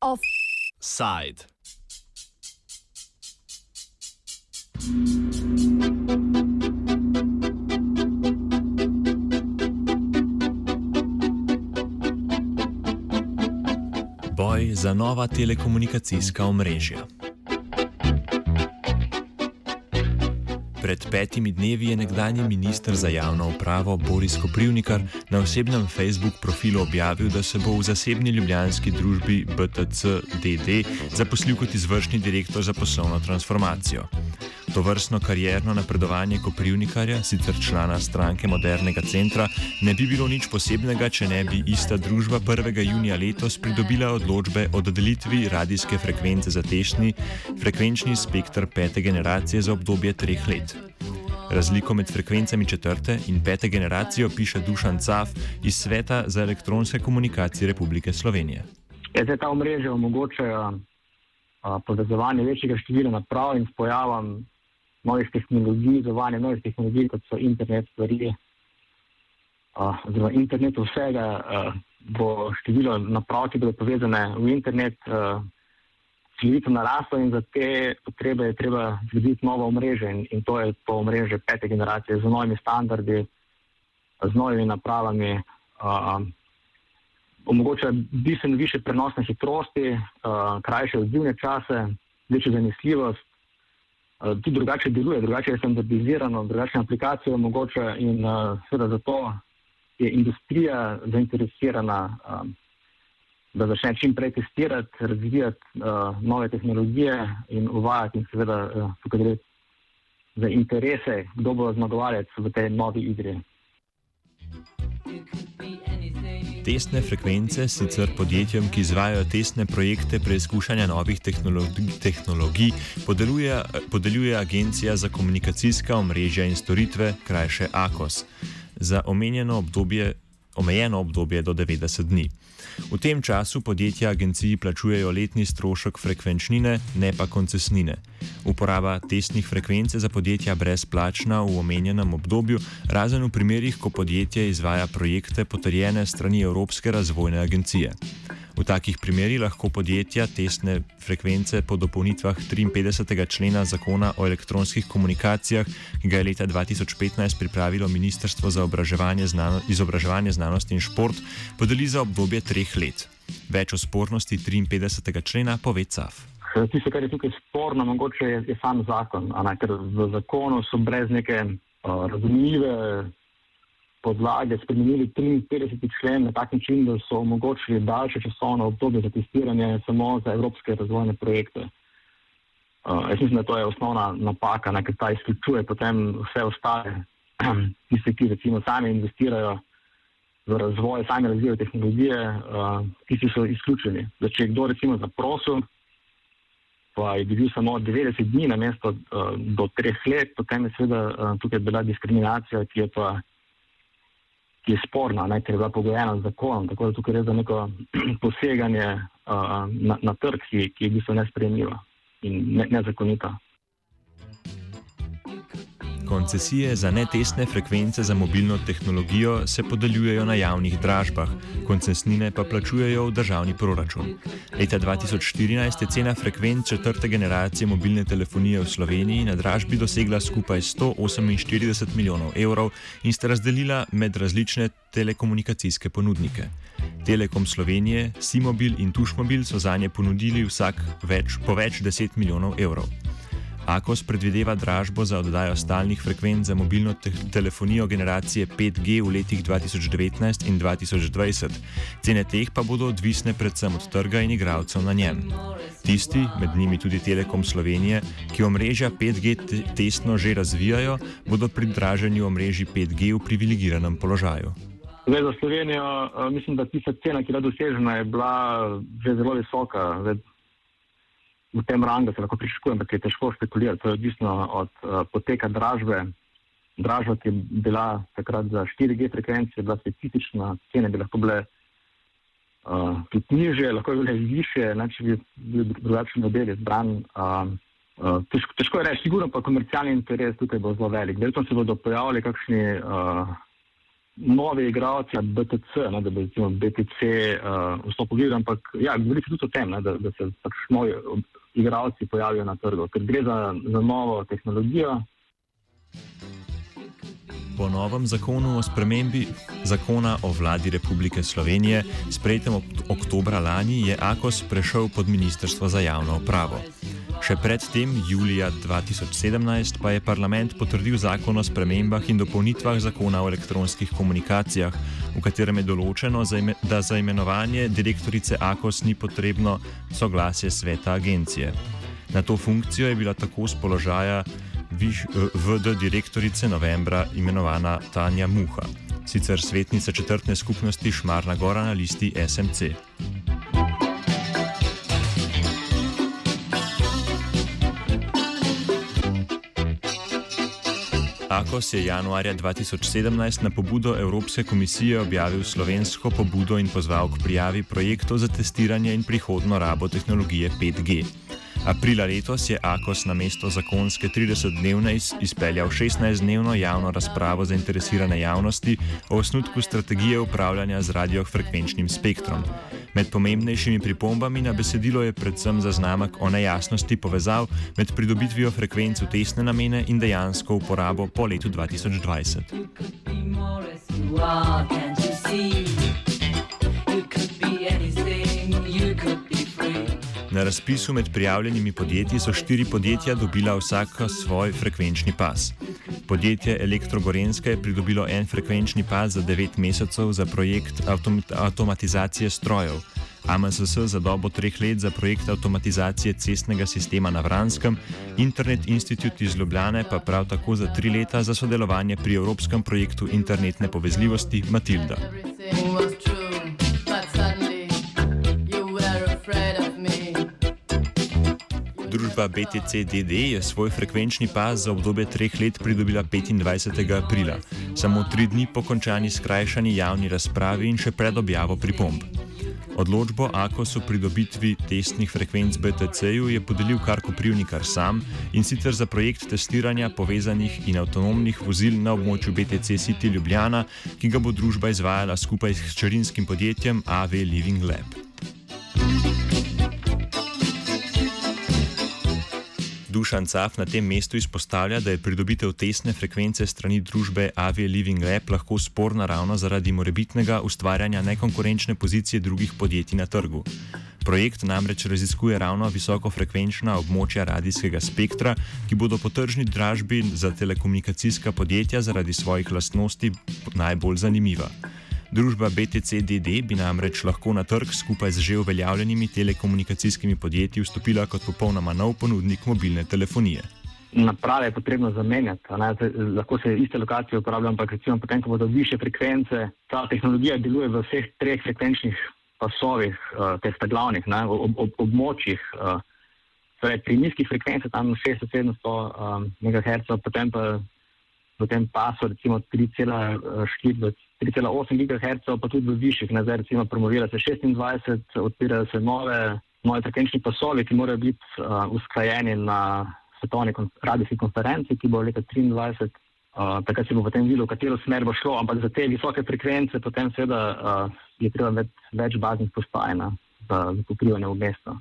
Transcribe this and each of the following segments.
Offside. Boj za nova telekomunikacijska omrežja. Pred petimi dnevi je nekdanji ministr za javno upravo Boris Koprivnikar na osebnem Facebook profilu objavil, da se bo v zasebni ljubljanski družbi BTC DD zaposlil kot izvršni direktor za poslovno transformacijo. To vrstno karjerno napredovanje Koprivnikarja, sicer člana stranke Modernega centra, ne bi bilo nič posebnega, če ne bi ista družba 1. junija letos pridobila odločbe o dodelitvi radijske frekvence za tešnji frekvenčni spektr pete generacije za obdobje treh let. Razliko med frekvencami četrte in pete generacije piše Dušan Caf iz Sveta za elektronske komunikacije Republike Slovenije. Ja, zdaj, ta omrežja omogočajo povezovanje večjega števila naprav in s pojavom novih tehnologij, izvajanje novih tehnologij, kot so internet stvari, oziroma internet vsega, uh, bo število naprav, ki bodo povezane v internet, uh, celovito naraslo in za te potrebe je treba zgraditi novo omrežje in, in to je to omrežje pete generacije z novimi standardi, z novimi napravami. Uh, omogoča bistveno više prenosne hitrosti, uh, krajše odzivne čase, večjo zanesljivost, uh, tudi drugače deluje, drugače je standardizirano, drugačne aplikacije omogoča in uh, seveda zato je industrija zainteresirana. Uh, da začne čim prej testirati, razvijati uh, nove tehnologije in uvajati, in seveda, uh, tukaj gre za interese, kdo bo zmagovalec v tej novi igri. Testne frekvence sicer podjetjem, ki izvajajo testne projekte preizkušanja novih tehnologi tehnologij, podeljuje, podeljuje Agencija za komunikacijska omrežja in storitve, krajše AKOS, za omenjeno obdobje, omejeno obdobje do 90 dni. V tem času podjetja agenciji plačujejo letni strošek frekvenčnine, ne pa koncesnine. Uporaba testnih frekvenc je za podjetja brezplačna v omenjenem obdobju, razen v primerih, ko podjetje izvaja projekte potrjene strani Evropske razvojne agencije. V takih primerih lahko podjetja testne frekvence po dopolnitvah 53. člena zakona o elektronskih komunikacijah, ki ga je leta 2015 pripravilo Ministrstvo za znano, izobraževanje, znanost in šport, podeli za obdobje treh let. Več o spornosti 53. člena pove CAF. Tisto, kar je tukaj sporno, mogoče je, je sam zakon, ne, ker v zakonu so brez neke uh, razumljive podlage spremenili 53. člen na tak način, da so omogočili daljše časovno obdobje za testiranje samo za evropske razvojne projekte. Uh, jaz mislim, da to je osnovna napaka, ker ta izključuje potem vse ostale, tiste, ki recimo sami investirajo v razvoj, sami razvijajo tehnologije, uh, tisti so izključeni. Da če je kdo recimo zaprosil, pa je bil samo 90 dni na mesto uh, do treh let, potem je seveda uh, tukaj bila diskriminacija, ki je pa ki je sporna, ne, ker je bila pogojena z zakonom. Tako da tukaj gre za neko poseganje uh, na, na trg, ki, ki je v bistvu nespremljiva in ne, nezakonita. Koncesije za netestne frekvence za mobilno tehnologijo se podeljujejo na javnih dražbah, koncesnine pa plačujejo v državni proračun. Leta 2014 je cena frekvenc četrte generacije mobilne telefonije v Sloveniji na dražbi dosegla skupaj 148 milijonov evrov in sta razdelila med različne telekomunikacijske ponudnike. Telekom Slovenije, Simobil in Tušmobil so za nje ponudili vsak več, po več deset milijonov evrov. Akos predvideva dražbo za oddajo stalnih frekvenc za mobilno te telefonijo generacije 5G v letih 2019 in 2020. Cene teh pa bodo odvisne predvsem od trga in igralcev na njem. Tisti, med njimi tudi Telekom Slovenije, ki omrežja 5G te testno že razvijajo, bodo pri draženju omrežji 5G v privilegiranem položaju. Zdaj, za Slovenijo mislim, da tista cena, ki je bila dosežena, je bila že zelo visoka. Zdaj, v tem rangu se lahko pričakuje, ampak je težko špekulirati. To je odvisno od uh, poteka dražbe. Dražba, ki je bila takrat za 4G frekvence, je bila specifična, cene bi lahko bile uh, tudi niže, lahko bi bile više, če bi bil drugačen model izbran. Uh, Uh, težko, težko je reči, sigurno pa komercialni interes tukaj bo zelo velik. Verjetno se bodo pojavili kakšni uh, novi igralci, BTC, ne, da bi recimo BTC uh, vstopili, ampak ja, govori se tudi o tem, ne, da, da se pač novi igralci pojavijo na trgu, ker gre za, za novo tehnologijo. Po novem zakonu o spremembi zakona o vladi Republike Slovenije, sprejetem oktobra lani, je AKOS prešel pod Ministrstvo za javno upravo. Še predtem, julija 2017, pa je parlament potrdil zakon o spremembah in dopolnitvah zakona o elektronskih komunikacijah, v katerem je določeno, da za imenovanje direktorice AKOS ni potrebno soglasje sveta agencije. Na to funkcijo je bila tako z položaja VD direktorice novembra imenovana Tanja Muha, sicer svetnica četrtne skupnosti Šmarna Gora na listi SMC. Akos je januarja 2017 na pobudo Evropske komisije objavil slovensko pobudo in pozval k prijavi projektov za testiranje in prihodno rabo tehnologije 5G. Aprila letos je Akos na mesto zakonske 30-dnevne izpeljal 16-dnevno javno razpravo zainteresirane javnosti o osnutku strategije upravljanja z radiofrekvenčnim spektrom. Med pomembnejšimi pripombami na besedilo je predvsem zaznamek o nejasnosti povezav med pridobitvijo frekvenc v tesne namene in dejansko uporabo po letu 2020. Na razpisu med prijavljenimi podjetji so štiri podjetja dobila vsaka svoj frekvenčni pas. Podjetje Elektrogorenska je pridobilo en frekvenčni pas za 9 mesecev za projekt avtom avtomatizacije strojev, AMSS za dobo treh let za projekt avtomatizacije cestnega sistema na Vranskem, Internet Institute iz Ljubljane pa prav tako za tri leta za sodelovanje pri evropskem projektu internetne povezljivosti Matilda. Družba BTC-DD je svoj frekvenčni pas za obdobje treh let pridobila 25. aprila, samo tri dni po končani skrajšani javni razpravi in še pred objavo pripomb. Odločbo AKOS o pridobitvi testnih frekvenc BTC-ju je podelil kar Koprivnikar sam in sicer za projekt testiranja povezanih in avtonomnih vozil na območju BTC City Ljubljana, ki ga bo družba izvajala skupaj s čarinskim podjetjem AV Living Lab. Dušan Caf na tem mestu izpostavlja, da je pridobitev tesne frekvence strani družbe Avia Living Lab lahko sporna ravno zaradi morebitnega ustvarjanja nekonkurenčne pozicije drugih podjetij na trgu. Projekt namreč raziskuje ravno visokofrekvenčna območja radijskega spektra, ki bodo po tržni dražbi za telekomunikacijska podjetja zaradi svojih lastnosti najbolj zanimiva. Družba BTC-DD bi namreč lahko na trg skupaj z že uveljavljenimi telekomunikacijskimi podjetji vstopila kot popolnoma nov ponudnik mobilne telefonije. Naprave je potrebno zamenjati, lahko se iste lokacije uporabljajo, ampak recimo potem, ko bodo više frekvence, ta tehnologija deluje v vseh treh frekvenčnih pasovih, uh, teh glavnih ne, ob, ob, območjih. Uh, torej pri nizkih frekvencah, tam 600-700 um, MHz, potem pa v tem pasu recimo 3,4 3,8 GHz, pa tudi v višjih, ne, zdaj recimo promovira se 26, odpirajo se nove, nove frekvenčni pasovi, ki morajo biti uh, usklajeni na svetovni kon radijski konferenci, ki bo leta 23. Uh, takrat se bo potem videlo, v katero smer bo šlo, ampak za te visoke frekvence potem seveda uh, je treba več, več baznih postaj za, za pokrivanje v mesto.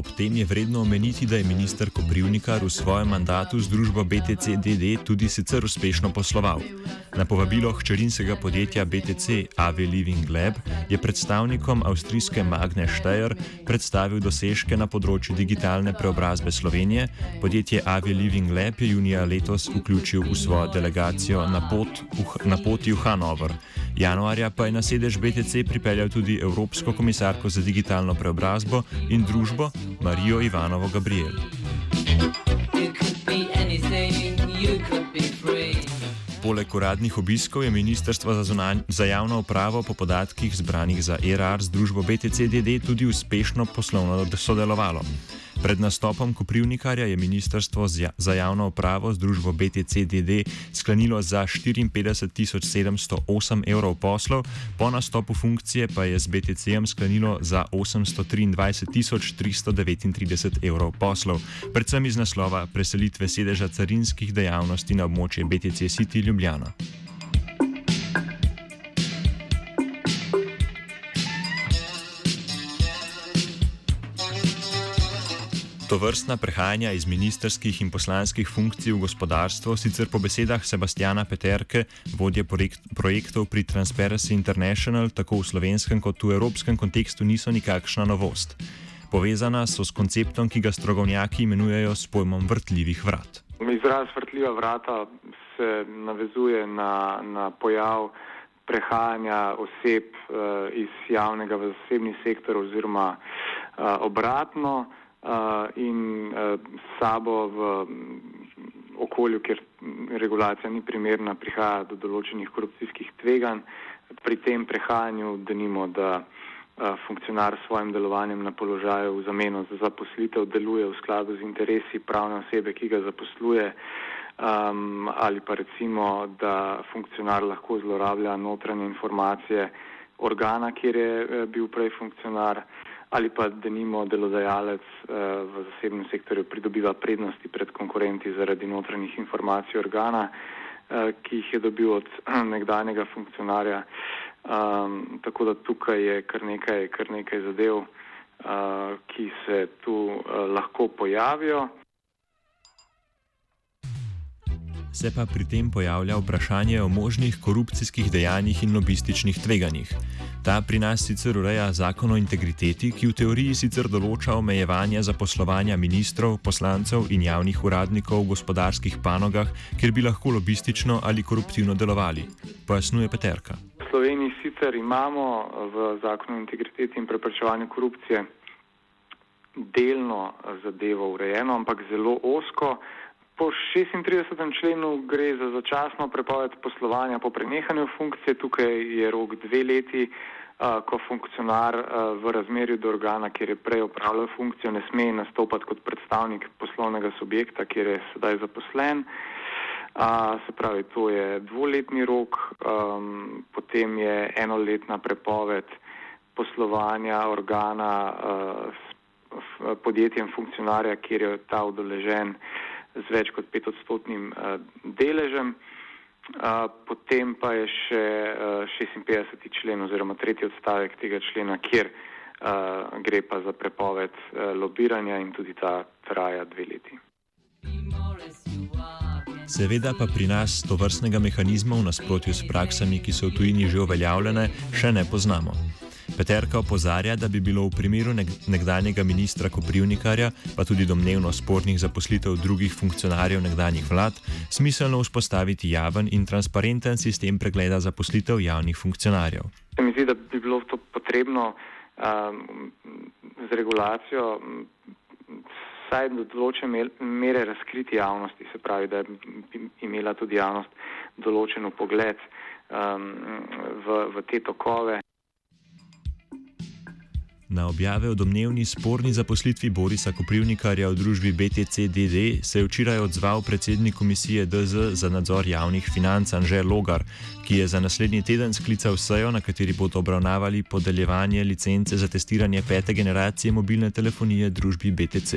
Ob tem je vredno omeniti, da je minister Koprivnikar v svojem mandatu z družbo BTC-DD tudi sicer uspešno posloval. Na povabilo hčerinskega podjetja BTC AV Living Lab je predstavnikom avstrijske Magne Steyr predstavil dosežke na področju digitalne preobrazbe Slovenije. Podjetje AV Living Lab je junija letos vključil v svojo delegacijo na, pot, na poti v Hanover. Januarja pa je na sedež BTC pripeljal tudi Evropsko komisarko za digitalno preobrazbo in družbo, Marijo Ivanovo Gabriel. Poleg uradnih obiskov je Ministrstvo za, zunanj, za javno upravo po podatkih zbranih za ERR z družbo BTCDD tudi uspešno poslovno sodelovalo. Pred nastopom Koprivnikarja je Ministrstvo za javno upravo z družbo BTCDD sklenilo za 54 708 evrov poslov, po nastopu funkcije pa je z BTC-jem sklenilo za 823 339 evrov poslov, predvsem iz naslova preselitve sedeža carinskih dejavnosti na območje BTC City Ljubljana. To vrstna prehajanja iz ministerskih in poslanskih funkcij v gospodarstvo sicer po besedah Sebastiana Peterke, vodje projektov pri Transparency International, tako v slovenskem kot v evropskem kontekstu niso nikakšna novost. Povezana so s konceptom, ki ga strogovnjaki imenujejo s pojmom vrtljivih vrat. Izraz vrtljiva vrata se navezuje na, na pojav prehajanja oseb uh, iz javnega v zasebni sektor oziroma uh, obratno in sabo v okolju, kjer regulacija ni primerna, prihaja do določenih korupcijskih tveganj. Pri tem prehajanju denimo, da funkcionar s svojim delovanjem na položaju v zameno za zaposlitev deluje v skladu z interesi pravne osebe, ki ga zaposluje, um, ali pa recimo, da funkcionar lahko zlorablja notranje informacije organa, kjer je bil prej funkcionar ali pa denimo delodajalec eh, v zasebnem sektorju pridobiva prednosti pred konkurenti zaradi notranjih informacij organa, eh, ki jih je dobil od nekdanjega funkcionarja. Um, tako da tukaj je kar nekaj, kar nekaj zadev, uh, ki se tu lahko pojavijo. Se pa pri tem pojavlja vprašanje o možnih korupcijskih dejanjih in lobističnih tveganjih. Ta pri nas sicer ureja zakon o integriteti, ki v teoriji sicer določa omejevanje zaposlovanja ministrov, poslancev in javnih uradnikov v gospodarskih panogah, kjer bi lahko lobistično ali koruptivno delovali. Pojasnjuje Peterka. V Sloveniji sicer imamo v zakonu o integriteti in preprečevanju korupcije delno zadevo urejeno, ampak zelo osko. Po 36. členu gre za začasno prepoved poslovanja po prenehanju funkcije. Tukaj je rok dve leti, ko funkcionar v razmerju do organa, kjer je prej upravljal funkcijo, ne sme nastopati kot predstavnik poslovnega subjekta, kjer je sedaj zaposlen. Se pravi, to je dvoletni rok, potem je enoletna prepoved poslovanja organa s podjetjem funkcionarja, kjer je ta udeležen z več kot petodstotnim uh, deležem. Uh, potem pa je še uh, 56. člen oziroma tretji odstavek tega člena, kjer gre pa za prepoved lobiranja in tudi ta traja dve leti. Seveda pa pri nas to vrstnega mehanizma v nasprotju s praksami, ki so v tujini že uveljavljene, še ne poznamo. Peterka opozarja, da bi bilo v primeru nekdanjega ministra Koprivnikarja, pa tudi domnevno spornih zaposlitev drugih funkcionarjev nekdanjih vlad, smiselno vzpostaviti javen in transparenten sistem pregleda zaposlitev javnih funkcionarjev. Se mi zdi, da bi bilo to potrebno um, z regulacijo vsaj do določene mere razkriti javnosti, se pravi, da bi imela tudi javnost določen pogled um, v, v te tokove. Na objave o domnevni sporni zaposlitvi Borisa Koprivnikarja v družbi BTC-DD se je včeraj odzval predsednik komisije DZ za nadzor javnih financ Anže Logar, ki je za naslednji teden sklical sejo, na kateri bodo obravnavali podeljevanje licence za testiranje pete generacije mobilne telefonije družbi BTC.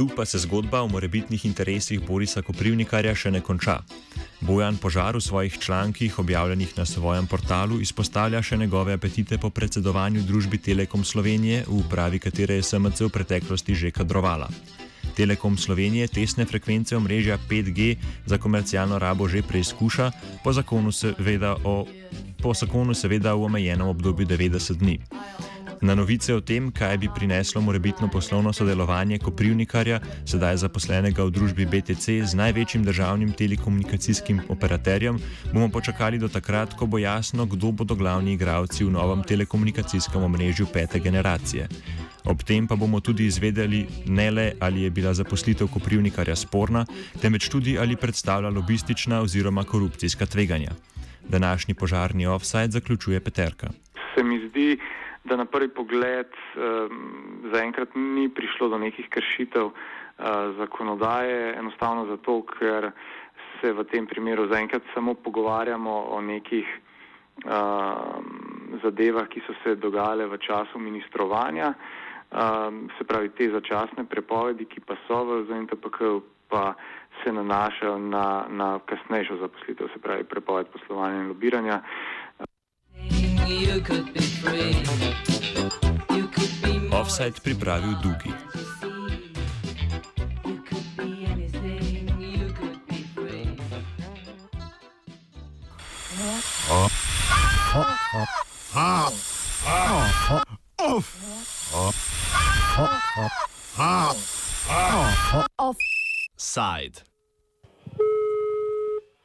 Tu pa se zgodba o morebitnih interesih Borisa Koprivnikarja še ne konča. Bojan Požar v svojih člankih, objavljenih na svojem portalu, izpostavlja še njegove apetite po predsedovanju družbi Telekom Slovenije, v upravi katere je SMC v preteklosti že kadrovala. Telekom Slovenije tesne frekvence omrežja 5G za komercialno rabo že preizkuša, po zakonu seveda, o, po zakonu seveda v omejenem obdobju 90 dni. Na novice o tem, kaj bi prineslo morebitno poslovno sodelovanje Koprivnikarja, sedaj zaposlenega v družbi BTC z največjim državnim telekomunikacijskim operaterjem, bomo počakali do takrat, ko bo jasno, kdo bodo glavni igravci v novem telekomunikacijskem omrežju pete generacije. Ob tem pa bomo tudi izvedeli ne le, ali je bila zaposlitev Koprivnikarja sporna, temveč tudi, ali predstavlja lobistična oziroma korupcijska tveganja. Današnji požarni offside zaključuje Peterka. Se mi zdi, da na prvi pogled um, zaenkrat ni prišlo do nekih kršitev uh, zakonodaje, enostavno zato, ker se v tem primeru zaenkrat samo pogovarjamo o nekih uh, zadevah, ki so se dogajale v času ministrovanja, uh, se pravi te začasne prepovedi, ki pa so v ZNTPK, pa se nanašajo na, na kasnejšo zaposlitev, se pravi prepoved poslovanja in lobiranja. Offside pripravil Dugi. Offside.